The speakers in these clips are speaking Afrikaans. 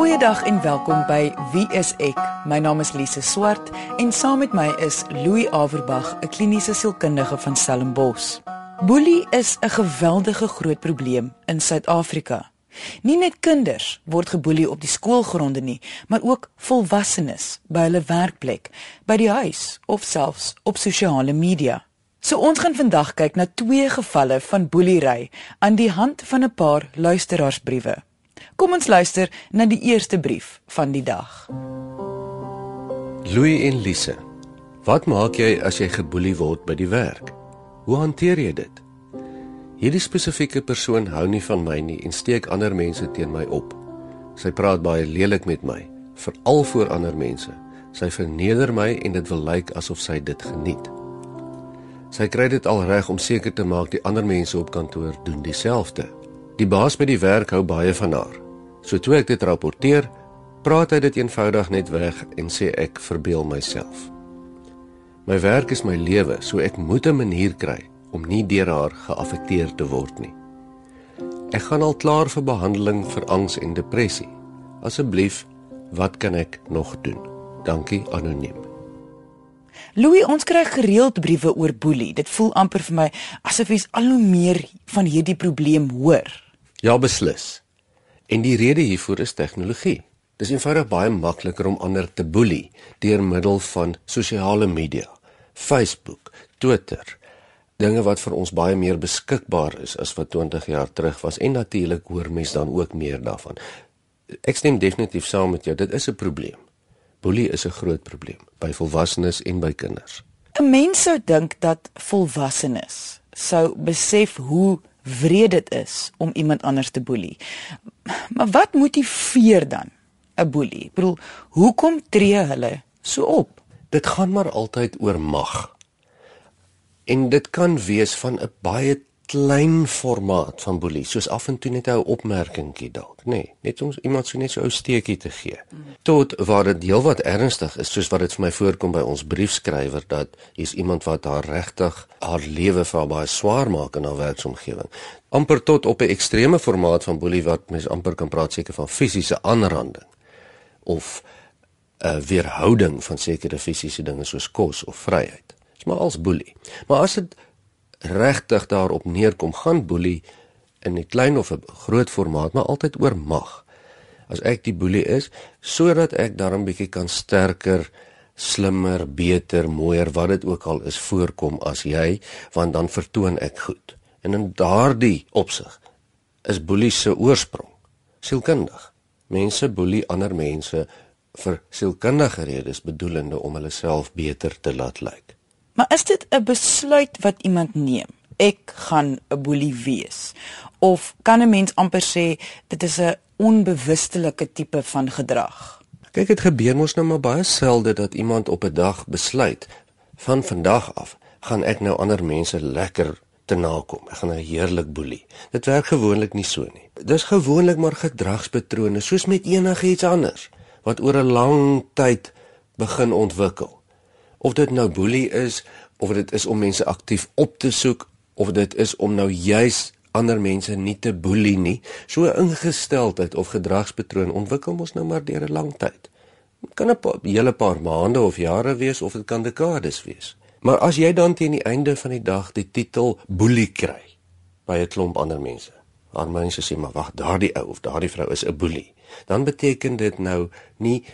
Goeiedag en welkom by Wie is ek? My naam is Lise Swart en saam met my is Louis Averbag, 'n kliniese sielkundige van Stellenbosch. Boelie is 'n geweldige groot probleem in Suid-Afrika. Nie net kinders word geboelie op die skoolgronde nie, maar ook volwassenes by hulle werkplek, by die huis of selfs op sosiale media. So ons gaan vandag kyk na twee gevalle van boelery aan die hand van 'n paar luisteraarsbriewe. Kom ons luister na die eerste brief van die dag. Louis en Lise. Wat maak jy as jy geboelie word by die werk? Hoe hanteer jy dit? Hierdie spesifieke persoon hou nie van my nie en steek ander mense teen my op. Sy praat baie lelik met my, veral voor ander mense. Sy verneder my en dit wil lyk asof sy dit geniet. Sy kry dit al reg om seker te maak die ander mense op kantoor doen dieselfde. Die baas by die werk hou baie van haar. So toe ek dit rapporteer, praat hy dit eenvoudig net weg en sê ek verbeel myself. My werk is my lewe, so ek moet 'n manier kry om nie deur haar geaffekteer te word nie. Ek gaan al klaar vir behandeling vir angs en depressie. Asseblief, wat kan ek nog doen? Dankie anoniem. Louis, ons kry gereeld briewe oor boelie. Dit voel amper vir my asof jy al hoe meer van hierdie probleem hoor. Ja, beslis. En die rede hiervoor is tegnologie. Dit is eenvoudig baie makliker om ander te boelie deur middel van sosiale media, Facebook, Twitter, dinge wat vir ons baie meer beskikbaar is as wat 20 jaar terug was en natuurlik hoor mense dan ook meer daarvan. Ek stem definitief saam met jou, dit is 'n probleem. Boelie is 'n groot probleem by volwassenes en by kinders. 'n Mens sou dink dat volwassenes sou besef hoe wreed dit is om iemand anders te boelie. Maar wat motiveer dan 'n boelie? Ek bedoel, hoekom tree hulle so op? Dit gaan maar altyd oor mag. En dit kan wees van 'n baie klein formaat van boelie, soos af en toe net 'n opmerkingkie dalk, nê, nee, net om iemand so net so 'n steekie te gee. Tot waar dit heelwat ernstig is, soos wat dit vir my voorkom by ons briefskrywer dat hier's iemand wat haar regtig haar lewe vir haar baie swaar maak in haar werksomgewing. amper tot op 'n ekstreme formaat van boelie wat mens amper kan praat seker van fisiese aanranding of 'n uh, weerhouding van sekere fisiese dinge soos kos of vryheid. Dit's maar als boelie. Maar as dit regtig daarop neerkom gaan boelie in 'n klein of 'n groot formaat maar altyd oor mag. As ek die boelie is sodat ek daarom bietjie kan sterker, slimmer, beter, mooier wat dit ook al is voorkom as jy, want dan vertoon ek goed. En in daardie opsig is boelie se oorsprong sielkundig. Mense boelie ander mense vir sielkundige redes bedoelende om hulle self beter te laat lyk. Maar is dit 'n besluit wat iemand neem? Ek gaan 'n boelie wees. Of kan 'n mens amper sê dit is 'n onbewustelike tipe van gedrag? Kyk, dit gebeur mos nou maar baie selde dat iemand op 'n dag besluit van vandag af gaan ek nou ander mense lekker te nakom. Ek gaan 'n heerlik boelie. Dit werk gewoonlik nie so nie. Dis gewoonlik maar gedragspatrone soos met enigiets anders wat oor 'n lang tyd begin ontwikkel of dit nou boelie is of dit is om mense aktief op te soek of dit is om nou juis ander mense nie te boelie nie. So ingesteldheid of gedragspatroon ontwikkel mos nou maar deur 'n lang tyd. Kan 'n hele paar maande of jare wees of dit kan dekades wees. Maar as jy dan teen die einde van die dag die titel boelie kry by 'n klomp ander mense aan mense sê maar wag daardie ou of daardie vrou is 'n boelie. Dan beteken dit nou nie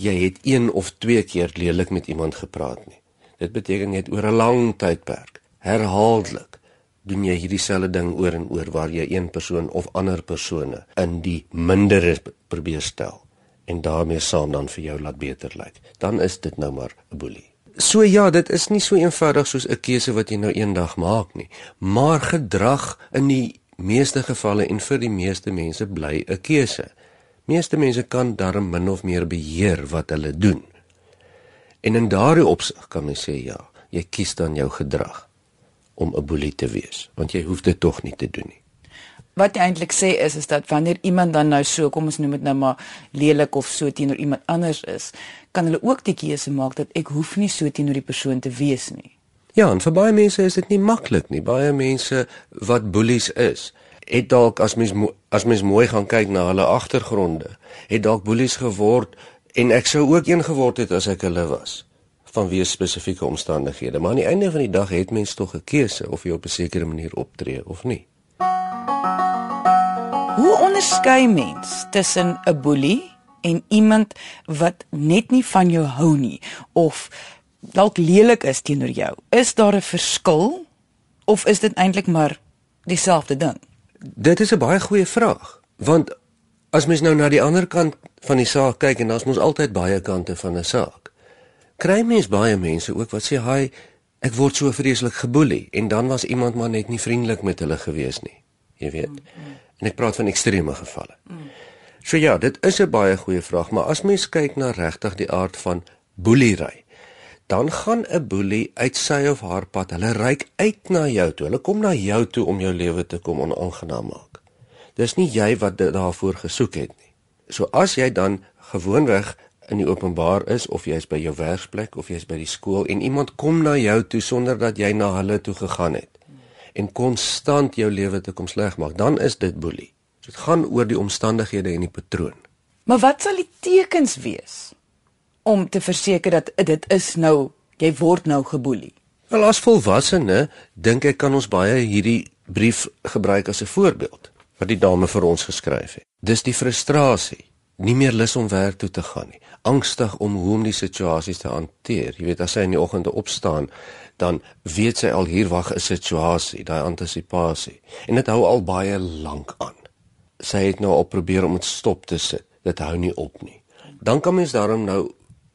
jy het een of twee keer lelik met iemand gepraat nie. Dit beteken net oor 'n lang tydperk, herhaaldelik doen jy hierdie selfde ding oor en oor waar jy een persoon of ander persone in die mindere probeer stel en daarmee saam dan vir jou laat beter lyk. Dan is dit nou maar 'n boelie. So ja, dit is nie so eenvoudig soos 'n keuse wat jy nou eendag maak nie, maar gedrag in die meeste gevalle en vir die meeste mense bly 'n keuse. Meeste mense kan darm min of meer beheer wat hulle doen. En in daardie opsig kan mens sê ja, jy kies dan jou gedrag om 'n boelie te wees, want jy hoef dit tog nie te doen nie. Wat jy eintlik sê is is dat wanneer iemand dan nou so, kom ons noem dit nou maar lelik of so teenoor iemand anders is, kan hulle ook die keuse maak dat ek hoef nie so teenoor die persoon te wees nie. Ja, en vir baie mense is dit nie maklik nie. Baie mense wat boelies is, het dalk as mens as mens mooi gaan kyk na hulle agtergronde, het dalk boelies geword en ek sou ook een geword het as ek hulle was vanweë spesifieke omstandighede. Maar aan die einde van die dag het mens tog 'n keuse of jy op 'n sekere manier optree of nie. Hoe onderskei mens tussen 'n boelie en iemand wat net nie van jou hou nie of dalk lelik is teenoor jou? Is daar 'n verskil of is dit eintlik maar dieselfde ding? Dit is 'n baie goeie vraag, want as mens nou na die ander kant van die saak kyk en daar's mos altyd baie kante van 'n saak. Kry mens baie mense ook wat sê, "Haai, ek word so vreeslik geboelie" en dan was iemand maar net nie vriendelik met hulle gewees nie. Jy weet. Mm -hmm. En ek praat van ekstreme gevalle. Mm. So ja, dit is 'n baie goeie vraag, maar as mens kyk na regtig die aard van boelery, dan gaan 'n boelie uit sy of haar pad. Hulle reik uit na jou toe. Hulle kom na jou toe om jou lewe te kom onaangenaam maak. Dis nie jy wat daarvoor gesoek het nie. So as jy dan gewoonweg in die openbaar is of jy's by jou werksplek of jy's by die skool en iemand kom na jou toe sonder dat jy na hulle toe gegaan het en konstant jou lewe te kom sleg maak, dan is dit boelie. So dit gaan oor die omstandighede en die patroon. Maar wat sal die tekens wees om te verseker dat dit is nou jy word nou geboelie? Wel as volwassene dink ek kan ons baie hierdie brief gebruik as 'n voorbeeld wat die dame vir ons geskryf het. Dis die frustrasie, nie meer lus om werk toe te gaan nie, angstig om hoe om die situasies te hanteer. Jy weet as sy in die oggende opstaan, dan weet sy al hier wag 'n situasie, daai antisipasie. En dit hou al baie lank aan sy het nou al probeer om dit stop te sit. Dit hou nie op nie. Dan kan mens daarom nou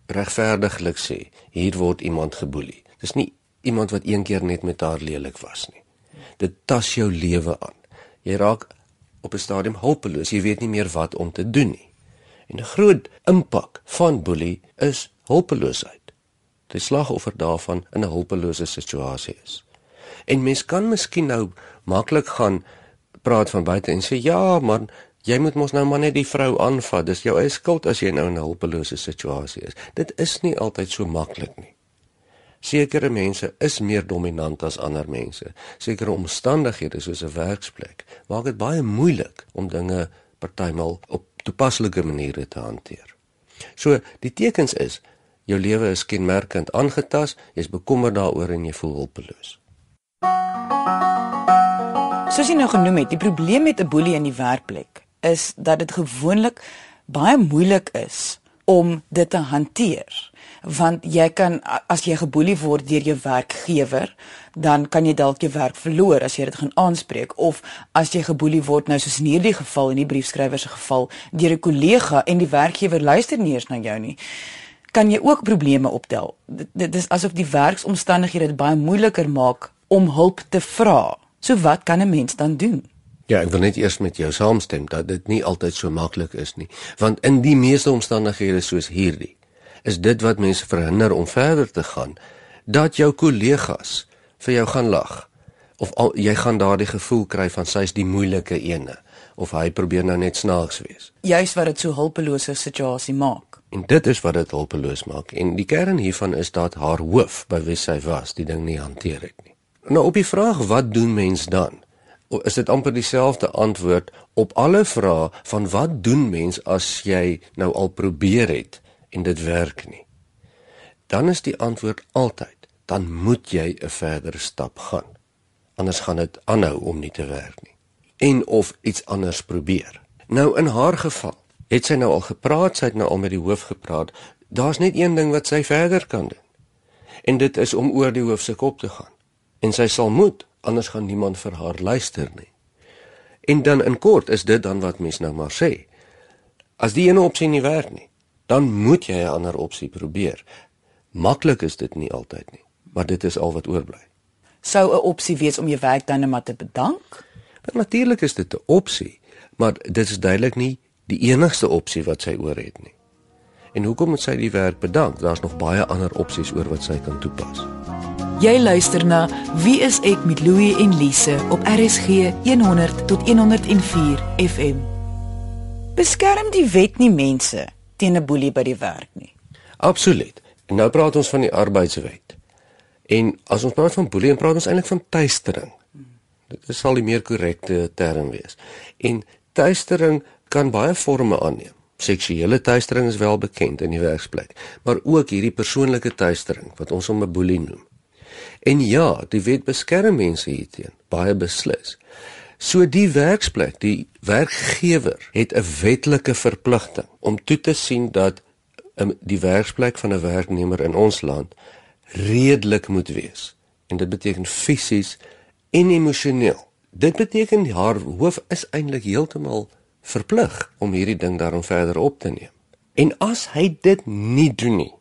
regverdiglik sê, hier word iemand geboelie. Dis nie iemand wat een keer net met haar lelik was nie. Dit tas jou lewe aan. Jy raak op 'n stadium hulpeloos. Jy weet nie meer wat om te doen nie. En 'n groot impak van boelie is hulpeloosheid. Die slagoffer daarvan in 'n hulpelose situasie is. En mens kan miskien nou maklik gaan praat van buite en sê ja, maar jy moet mos nou maar net die vrou aanvat. Dis jou eie skuld as jy nou in 'n hulpelose situasie is. Dit is nie altyd so maklik nie. Sekere mense is meer dominant as ander mense. Sekere omstandighede soos 'n werksplek maak dit baie moeilik om dinge partymal op toepaslike maniere te hanteer. So die tekens is jou lewe is kenmerkend aangetas, jy's bekommerd daaroor en jy voel hulpeloos. Soos jy nou genoem het, die probleem met 'n boelie in die werkplek is dat dit gewoonlik baie moeilik is om dit te hanteer. Want jy kan as jy geboelie word deur jou werkgewer, dan kan jy dalk jou werk verloor as jy dit gaan aanspreek of as jy geboelie word nou soos in hierdie geval in die briefskrywer se geval deur 'n kollega en die werkgewer luister nie eens na jou nie kan jy ook probleme optel. Dit is asof die werksomstandighede dit baie moeiliker maak om hulp te vra. So wat kan 'n mens dan doen? Ja, ek wil net eers met jou saamstem dat dit nie altyd so maklik is nie, want in die meeste omstandighede soos hierdie, is dit wat mense verhinder om verder te gaan, dat jou kollegas vir jou gaan lag of al, jy gaan daardie gevoel kry van sy's die moeilike ene of hy probeer nou net snaaks wees. Juist wat dit so hulpelose situasie maak. En dit is wat dit hulpeloos maak en die kern hiervan is dat haar hoof by wie sy was, die ding nie hanteer het nie. Nou op die vraag wat doen mens dan? Is dit amper dieselfde antwoord op alle vrae van wat doen mens as jy nou al probeer het en dit werk nie? Dan is die antwoord altyd dan moet jy 'n verdere stap gaan. Anders gaan dit aanhou om nie te werk nie. En of iets anders probeer. Nou in haar geval, het sy nou al gepraat, sy het nou al met die hoof gepraat. Daar's net een ding wat sy verder kan doen. En dit is om oor die hoof se kop te gaan en sy sal moet anders gaan niemand vir haar luister nie. En dan in kort is dit dan wat mens nou maar sê. As die ene opsie nie werk nie, dan moet jy 'n ander opsie probeer. Maklik is dit nie altyd nie, maar dit is al wat oorbly. Sou 'n opsie wees om jou werk dan net maar te bedank? Want natuurlik is dit 'n opsie, maar dit is duidelik nie die enigste opsie wat sy oor het nie. En hoekom moet sy die werk bedank? Daar's nog baie ander opsies oor wat sy kan toepas. Jy luister na Wie is ek met Louie en Lise op RSG 100 tot 104 FM. Beskerm die wet nie mense teen 'n boelie by die werk nie. Absoluut. En nou praat ons van die arbeidswet. En as ons praat van boelie, praat ons eintlik van tuistering. Dit sal die meer korrekte term wees. En tuistering kan baie forme aanneem. Seksuele tuistering is wel bekend in die werksplek, maar ook hierdie persoonlike tuistering wat ons hom 'n boelie noem. En ja, die wet beskerm mense hierteen, baie beslis. So die werksplek, die werkgewer het 'n wetlike verpligting om toe te sien dat um, die werksplek van 'n werknemer in ons land redelik moet wees. En dit beteken fisies en emosioneel. Dit beteken haar hoof is eintlik heeltemal verplig om hierdie ding daarom verder op te neem. En as hy dit nie doen nie,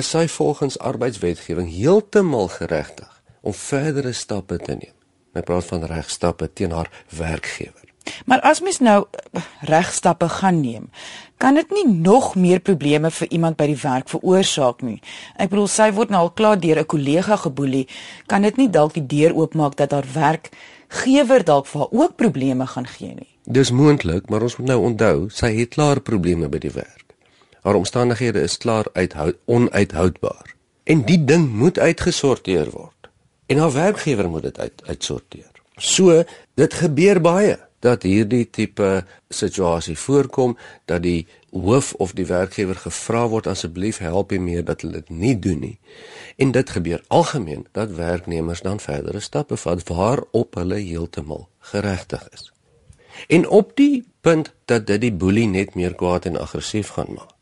is hy volgens arbeidswetgewing heeltemal geregtig om verdere stappe te neem. Ek praat van regstappe teen haar werkgewer. Maar as mens nou eh, regstappe gaan neem, kan dit nie nog meer probleme vir iemand by die werk veroorsaak nie. Ek bedoel sy word nou al klaar deur 'n kollega geboelie, kan dit nie dalk die deur oopmaak dat haar werkgewer dalk vir haar ook probleme gaan gee nie. Dis moontlik, maar ons moet nou onthou, sy het klaar probleme by die werk. Haar omstandighede is klaar uithoud onuithoudbaar. En die ding moet uitgesorteer word. En haar werkgewer moet dit uit uitsorteer. So, dit gebeur baie dat hierdie tipe situasie voorkom dat die hoof of die werkgewer gevra word asseblief help hom meer dat hulle dit nie doen nie. En dit gebeur algemeen dat werknemers dan verdere stappe vat waarop hulle heeltemal geregtig is. En op die punt dat dit die boelie net meer kwaad en aggressief gaan maak,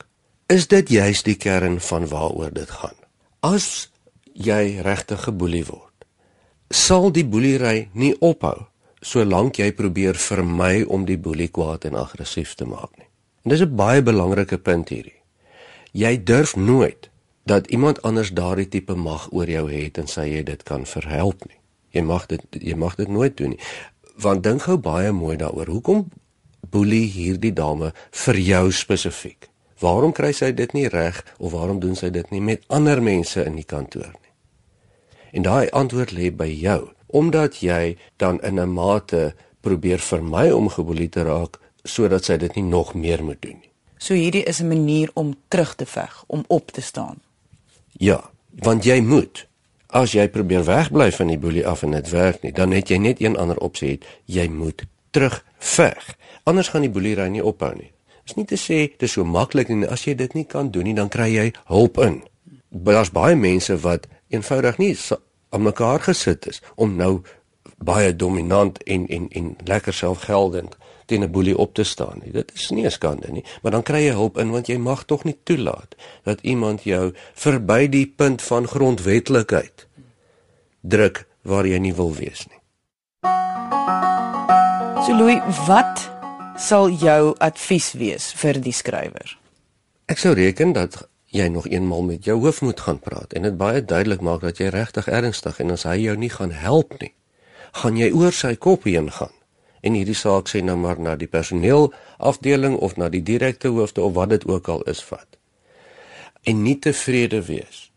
is dit juis die kern van waaroor dit gaan. As jy regtig geboelie word, sal die boelery nie ophou solank jy probeer vermy om die boelie kwaad en aggressief te maak nie. En dis 'n baie belangrike punt hierdie. Jy durf nooit dat iemand anders daardie tipe mag oor jou het en sê jy dit kan verhelp nie. Jy mag dit jy mag dit nooit doen nie. Want dink gou baie mooi daaroor. Hoekom boelie hierdie dame vir jou spesifiek? Waarom kry sy dit nie reg of waarom doen sy dit nie met ander mense in die kantoor nie? En daai antwoord lê by jou omdat jy dan in 'n mate probeer vermy om geboelie te raak sodat sy dit nie nog meer moet doen nie. So hierdie is 'n manier om terug te veg, om op te staan. Ja, want jy moet as jy probeer wegbly van die boelie af en dit werk nie, dan het jy net een ander opsie het, jy moet terugveg. Anders gaan die boelery nie ophou nie. Is nie te sê dit is so maklik en as jy dit nie kan doen nie, dan kry jy hulp in. Daar's baie mense wat eenvoudig nie aan mekaar gesit is om nou baie dominant en en en lekker selfgeldend teen 'n boelie op te staan nie. Dit is nie 'n skande nie, maar dan kry jy hulp in want jy mag tog nie toelaat dat iemand jou verby die punt van grondwetlikheid druk waar jy nie wil wees nie. So Louis, wat sal jou advies wees vir die skrywer? Ek sou reken dat jy nog eenmal met jou hoof moet gaan praat en dit baie duidelik maak dat jy regtig ernstig en as hy jou nie gaan help nie, gaan jy oor sy kop heen gaan. En hierdie saak sê nou maar na die personeel afdeling of na die direkte hoofde of wat dit ook al is vat. En nie tevrede wees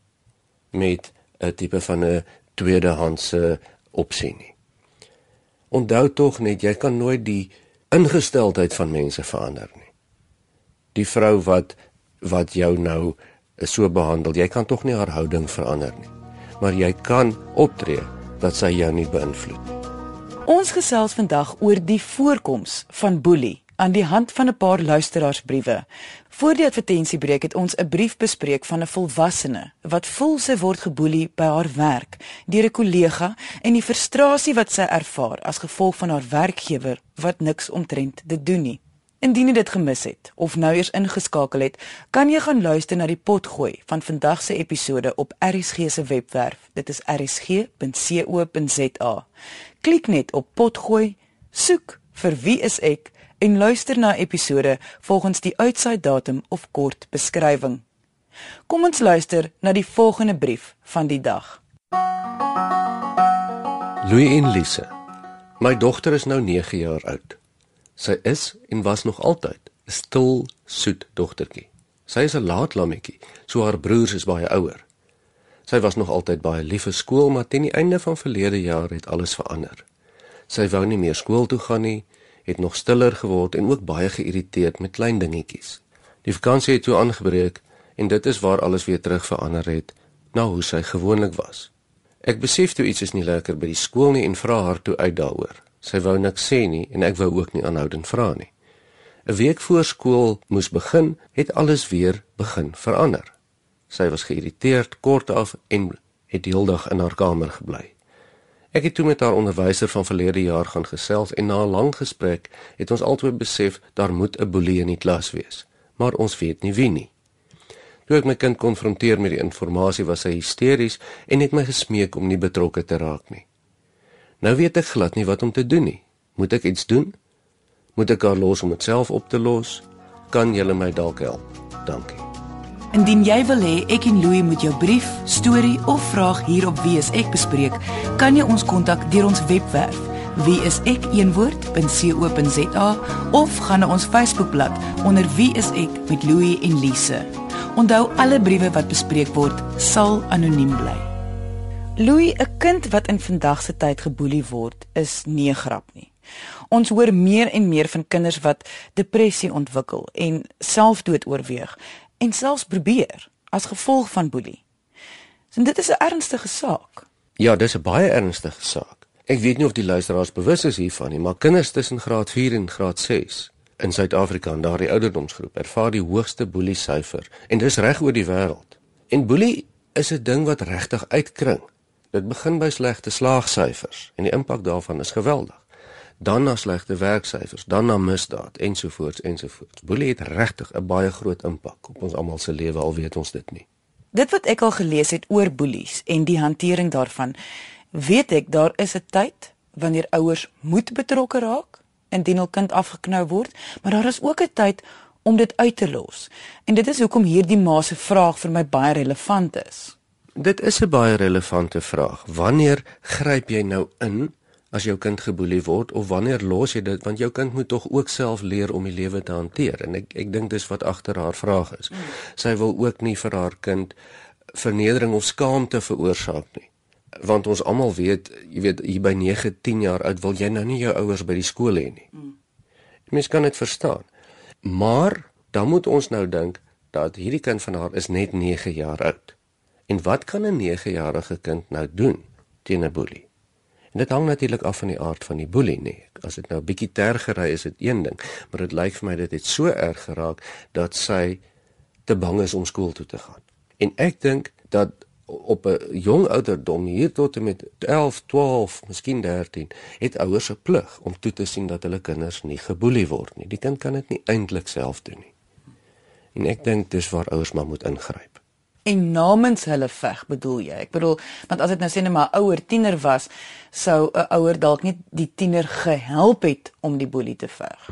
met 'n tipe van 'n tweedehandse opsie nie. Onthou tog net jy kan nooit die ingesteldheid van mense verander nie. Die vrou wat wat jou nou so behandel. Jy kan tog nie haar houding verander nie. Maar jy kan optree dat sy jou nie beïnvloed nie. Ons gesels vandag oor die voorkoms van boelie aan die hand van 'n paar luisteraarsbriewe. Voor die advertensiebreek het ons 'n brief bespreek van 'n volwassene wat voel sy word geboelie by haar werk deur 'n kollega en die frustrasie wat sy ervaar as gevolg van haar werkgewer wat niks omtrent dit doen nie. Indien jy dit gemis het of nou eers ingeskakel het, kan jy gaan luister na die potgooi van vandag se episode op RSG se webwerf. Dit is rsg.co.za. Klik net op potgooi, soek vir wie is ek en luister na episode volgens die uitsaai datum of kort beskrywing. Kom ons luister na die volgende brief van die dag. Louis en Lise. My dogter is nou 9 jaar oud. Sy is en was nog altyd 'n stil, soet dogtertjie. Sy is 'n laat lammetjie, so haar broers is baie ouer. Sy was nog altyd baie lief vir skool, maar teen die einde van verlede jaar het alles verander. Sy wou nie meer skool toe gaan nie, het nog stiller geword en ook baie geïrriteerd met klein dingetjies. Die vakansie het toe aangebreek en dit is waar alles weer terug verander het na hoe sy gewoonlik was. Ek besef toe iets is nie lekker by die skool nie en vra haar toe uit daaroor. Sy wou niks sê nie en ek wou ook nie aanhoudend vra nie. 'n Week voor skool moes begin, het alles weer begin verander. Sy was geïrriteerd kort af en het heeldag in haar kamer gebly. Ek het toe met haar onderwyser van verlede jaar gaan gesels en na 'n lang gesprek het ons albei besef daar moet 'n boelie in die klas wees, maar ons weet nie wie nie. Toe ek my kind konfronteer met die inligting, was hy hysteries en het my gesmeek om nie betrokke te raak nie. Nou weet ek glad nie wat om te doen nie. Moet ek iets doen? Moet ek haar los om dit self op te los? Kan julle my dalk help? Dankie. Indien jy wil hê ek en Louie moet jou brief, storie of vraag hier op Wie is ek bespreek, kan jy ons kontak deur ons webwerf wieisek.co.za of gaan na ons Facebookblad onder Wie is ek met Louie en Lise. Onthou alle briewe wat bespreek word sal anoniem bly. Louie, 'n kind wat in vandag se tyd geboelie word, is nie 'n grap nie. Ons hoor meer en meer van kinders wat depressie ontwikkel en selfdood oorweeg en selfs probeer as gevolg van boelie. So dit is 'n ernstige saak. Ja, dis 'n baie ernstige saak. Ek weet nie of die luisteraars bewus is hiervan nie, maar kinders tussen graad 4 en graad 6 in Suid-Afrika en daardie ouderdomsgroep ervaar die hoogste boelie syfer en dis reg oor die wêreld. En boelie is 'n ding wat regtig uitkring. Dit begin by slegte slaagsyfers en die impak daarvan is geweldig dan na slegte werksyfers, dan na misdaad ensovoorts ensovoorts. Boelie het regtig 'n baie groot impak op ons almal se lewe al weet ons dit nie. Dit wat ek al gelees het oor boelies en die hantering daarvan, weet ek daar is 'n tyd wanneer ouers moet betrokke raak indien hul kind afgeknou word, maar daar is ook 'n tyd om dit uit te los. En dit is hoekom hierdie ma se vraag vir my baie relevant is. Dit is 'n baie relevante vraag. Wanneer gryp jy nou in as jou kind geboelie word of wanneer los jy dit want jou kind moet tog ook self leer om die lewe te hanteer en ek ek dink dis wat agter haar vraag is. Mm. Sy wil ook nie vir haar kind vernedering of skaamte veroorsaak nie. Want ons almal weet, jy weet hier by 9, 10 jaar oud wil jy nou nie jou ouers by die skool hê nie. Mm. Mens kan dit verstaan. Maar dan moet ons nou dink dat hierdie kind van haar is net 9 jaar oud. En wat kan 'n 9-jarige kind nou doen teen 'n boelie? En dit hang natuurlik af van die aard van die boelie, nee. As dit nou 'n bietjie tergery is, is dit een ding, maar dit lyk vir my dit het so erg geraak dat sy te bang is om skool toe te gaan. En ek dink dat op 'n jong ouderdom hier tot met 11, 12, miskien 13, het ouers 'n plig om toe te sien dat hulle kinders nie geboelie word nie. Die kind kan dit nie eintlik self doen nie. En ek dink dis waar ouers maar moet ingryp en namens hulle veg, bedoel jy? Ek bedoel, want as dit nou sê net maar ouer tiener was, sou 'n ouer dalk nie die tiener gehelp het om die boelie te veg.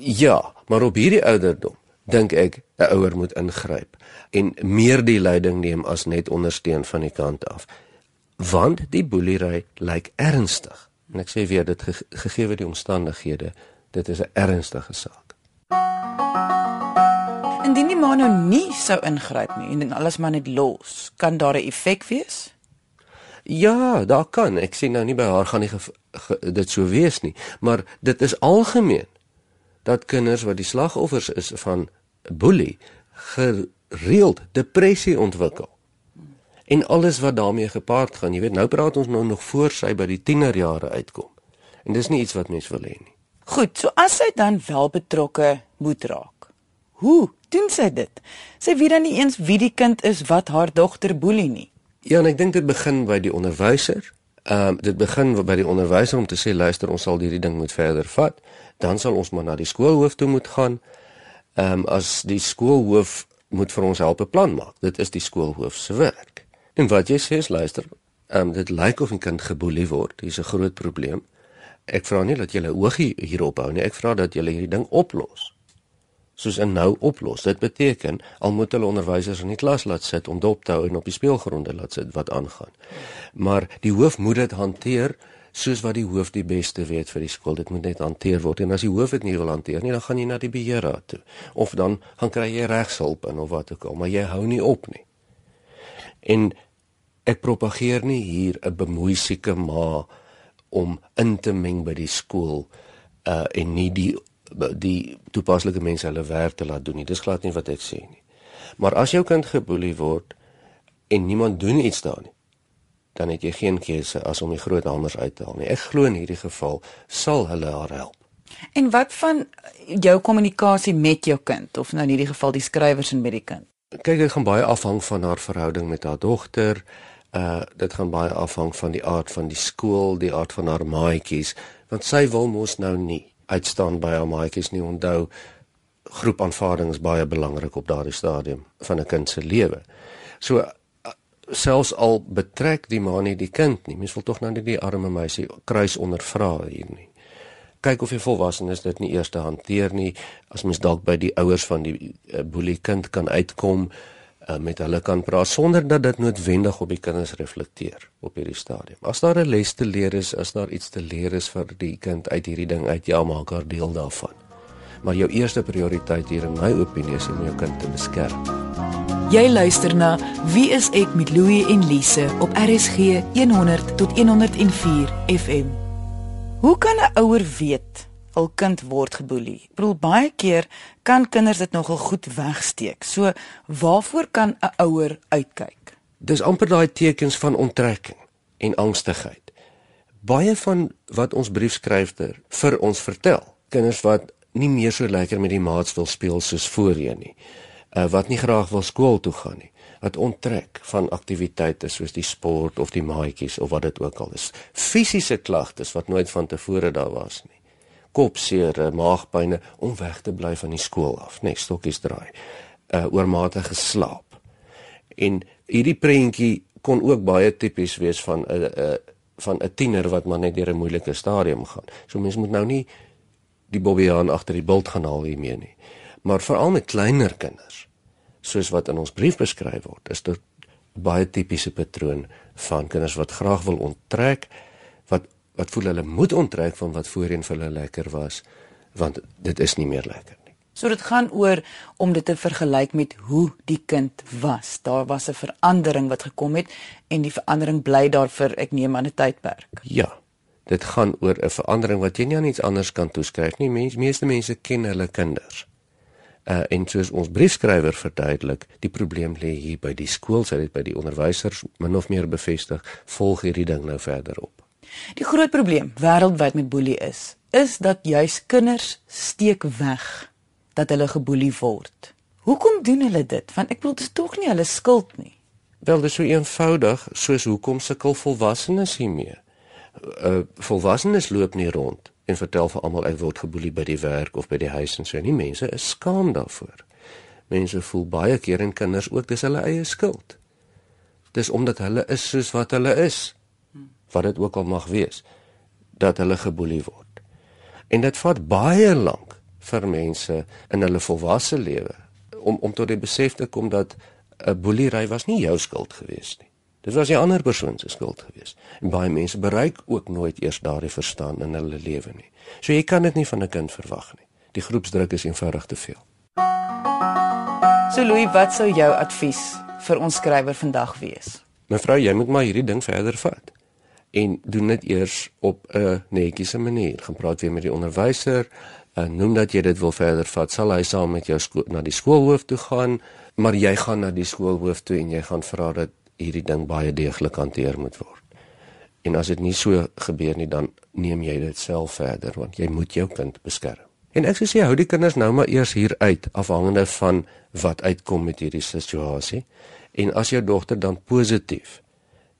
Ja, maar op hierdie ouderdom dink ek 'n ouer moet ingryp en meer die leiding neem as net ondersteun van die kant af. Want die boelery lyk ernstig. En ek sê weer dit ge gegee word die omstandighede, dit is 'n ernstige saak. Indien die ma nou nie sou ingryp nie en alles maar net los, kan daar 'n effek wees? Ja, daar kan. Ek sien nou nie by haar gaan nie dit sou wees nie, maar dit is algemeen dat kinders wat die slagoffers is van boelie gereeld depressie ontwikkel. En alles wat daarmee gepaard gaan, jy weet, nou praat ons nou nog voor sy by die tienerjare uitkom. En dis nie iets wat mens wil hê nie. Goed, so as sy dan wel betrokke moet raak. Hoe doen sy dit? Sy weet dan nie eens wie die kind is wat haar dogter boelie nie. Ja, en ek dink dit begin by die onderwyser. Ehm um, dit begin by die onderwyser om te sê luister, ons sal hierdie ding moet verder vat. Dan sal ons maar na die skoolhoof toe moet gaan. Ehm um, as die skoolhoof moet vir ons help 'n plan maak. Dit is die skoolhoof se werk. En wat jy sê is luister, ehm um, dit lyk of 'n kind geboelie word. Dis 'n groot probleem. Ek vra nie dat jy 'n oogie hierop hou nie. Ek vra dat jy hierdie ding oplos soos 'n nou oplos. Dit beteken al moet hulle onderwysers in die klas laat sit om dop te hou en op die speelgronde laat sit wat aangaan. Maar die hoof moet dit hanteer soos wat die hoof die beste weet vir die skool. Dit moet net hanteer word en as die hoof dit nie wil hanteer nie, dan gaan jy na die beheerraad toe of dan gaan kry jy regshulp in of wat ook al, maar jy hou nie op nie. En ek propageer nie hier 'n bemoeisieke ma om in te meng by die skool uh en nie die die toepaslike mense hulle werk te laat doen nie. Dis glad nie wat ek sê nie. Maar as jou kind geboelie word en niemand doen iets daarin nie, dan het jy geen keuse as om die groot hamers uit te haal nie. Ek glo in hierdie geval sal hulle haar help. En wat van jou kommunikasie met jou kind of nou in hierdie geval die skrywers en met die kind? Kyk, dit gaan baie afhang van haar verhouding met haar dogter. Uh dit gaan baie afhang van die aard van die skool, die aard van haar maatjies, want sy wil mos nou nie uitstaan by haar maatjies nie. Onthou, groepaanvaarding is baie belangrik op daardie stadium van 'n kind se lewe. So selfs al betrek die ma nie die kind nie, mens wil tog nou net die arme meisie kruis ondervra hier nie. Kyk of jy volwassenes dit nie eers te hanteer nie, as mens dalk by die ouers van die uh, boelie kind kan uitkom met hulle kan praat sonder dat dit noodwendig op die kinders reflekteer op hierdie stadium. As daar 'n les te leer is, as daar iets te leer is vir die kind uit hierdie ding uit, ja, maak haar deel daarvan. Maar jou eerste prioriteit hier in my opinie is om jou kind te beskerm. Jy luister na Wie is ek met Louie en Lise op RSG 100 tot 104 FM. Hoe kan 'n ouer weet hul kind word geboelie? Ek bedoel baie keer kan kinders dit nogal goed wegsteek. So waarvoor kan 'n ouer uitkyk? Dis amper daai tekens van onttrekking en angstigheid. Baie van wat ons briefskrywer vir ons vertel, kinders wat nie meer so lekker met die maats wil speel soos voorheen nie uh, wat nie graag wil skool toe gaan nie wat onttrek van aktiwiteite soos die sport of die maatjies of wat dit ook al is fisiese klagtes wat nooit van tevore daar was nie kopseer maagpynne om weg te bly van die skool af net stokkies draai uh, oormatige slaap en hierdie prentjie kon ook baie tipies wees van 'n uh, uh, van 'n tiener wat maar net deur 'n moeilike stadium gaan. So mense moet nou nie die bobbejaan agter die bult gaan haal hiermee nie. Maar veral met kleiner kinders soos wat in ons brief beskryf word, is dit baie tipiese patroon van kinders wat graag wil onttrek wat voel hulle moet onttrek van wat voorheen vir hulle lekker was want dit is nie meer lekker nie. So dit gaan oor om dit te vergelyk met hoe die kind was. Daar was 'n verandering wat gekom het en die verandering bly daar vir ek neem aan 'n tydperk. Ja. Dit gaan oor 'n verandering wat jy nie aan iets anders kan toeskryf nie. Mense meeste mense ken hulle kinders. Uh, en soos ons briefskrywer verduidelik, die probleem lê hier by die skool, sy het by die onderwysers min of meer bevestig, volg hierdie ding nou verder op. Die groot probleem wêreldwyd met boelie is, is dat juis kinders steek weg dat hulle geboelie word. Hoekom doen hulle dit? Want ek bedoel dit is tog nie hulle skuld nie. Wel, dit is so eenvoudig soos hoekom sukkel volwassenes hiermee? Uh volwassenes loop nie rond en vertel vir almal ek word geboelie by die werk of by die huis en so. Nie mense is skaam daarvoor. Mense voel baie keer en kinders ook dis hulle eie skuld. Dis omdat hulle is soos wat hulle is. Wat dit ook al mag wees dat hulle geboelie word. En dit vat baie lank vir mense in hulle volwasse lewe om om tot die besef te kom dat 'n boelery was nie jou skuld gewees nie. Dit was 'n ander persoon se skuld geweest. En baie mense bereik ook nooit eers daardie verstaan in hulle lewe nie. So jy kan dit nie van 'n kind verwag nie. Die groepsdruk is eenvoudig te veel. So Louis, wat sou jou advies vir ons skrywer vandag wees? Mevrou, jy moet maar hierdie ding verder vat. En doen dit eers op 'n netjiese manier. Gaan praat weer met die onderwyser en noem dat jy dit wil verder vat. Sal hy saam met jou na die skoolhoof toe gaan, maar jy gaan na die skoolhoof toe en jy gaan vra dat hierdie ding baie deeglik hanteer moet word. En as dit nie so gebeur nie, dan neem jy dit self verder want jy moet jou kind beskerm. En ek sê hou die kinders nou maar eers hier uit afhangende van wat uitkom met hierdie situasie. En as jou dogter dan positief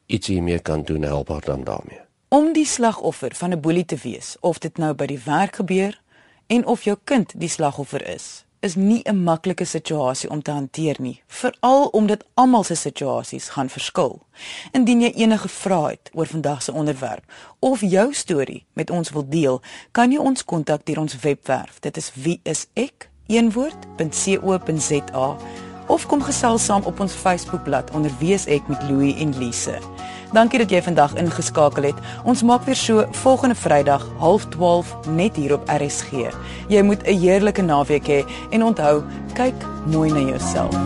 iets hiermee kan doen, help haar dan daarmee. Om die slagoffer van 'n boelie te wees, of dit nou by die werk gebeur en of jou kind die slagoffer is, is nie 'n maklike situasie om te hanteer nie, veral omdat almal se situasies gaan verskil. Indien jy enige vrae het oor vandag se onderwerp of jou storie met ons wil deel, kan jy ons kontak deur ons webwerf. Dit is wieisek.co.za of kom gesels saam op ons Facebookblad onder Wieisek met Louie en Lise. Dankie dat jy vandag ingeskakel het. Ons maak weer so volgende Vrydag 0.30 net hier op RSG. Jy moet 'n heerlike naweek hê en onthou, kyk mooi na jouself.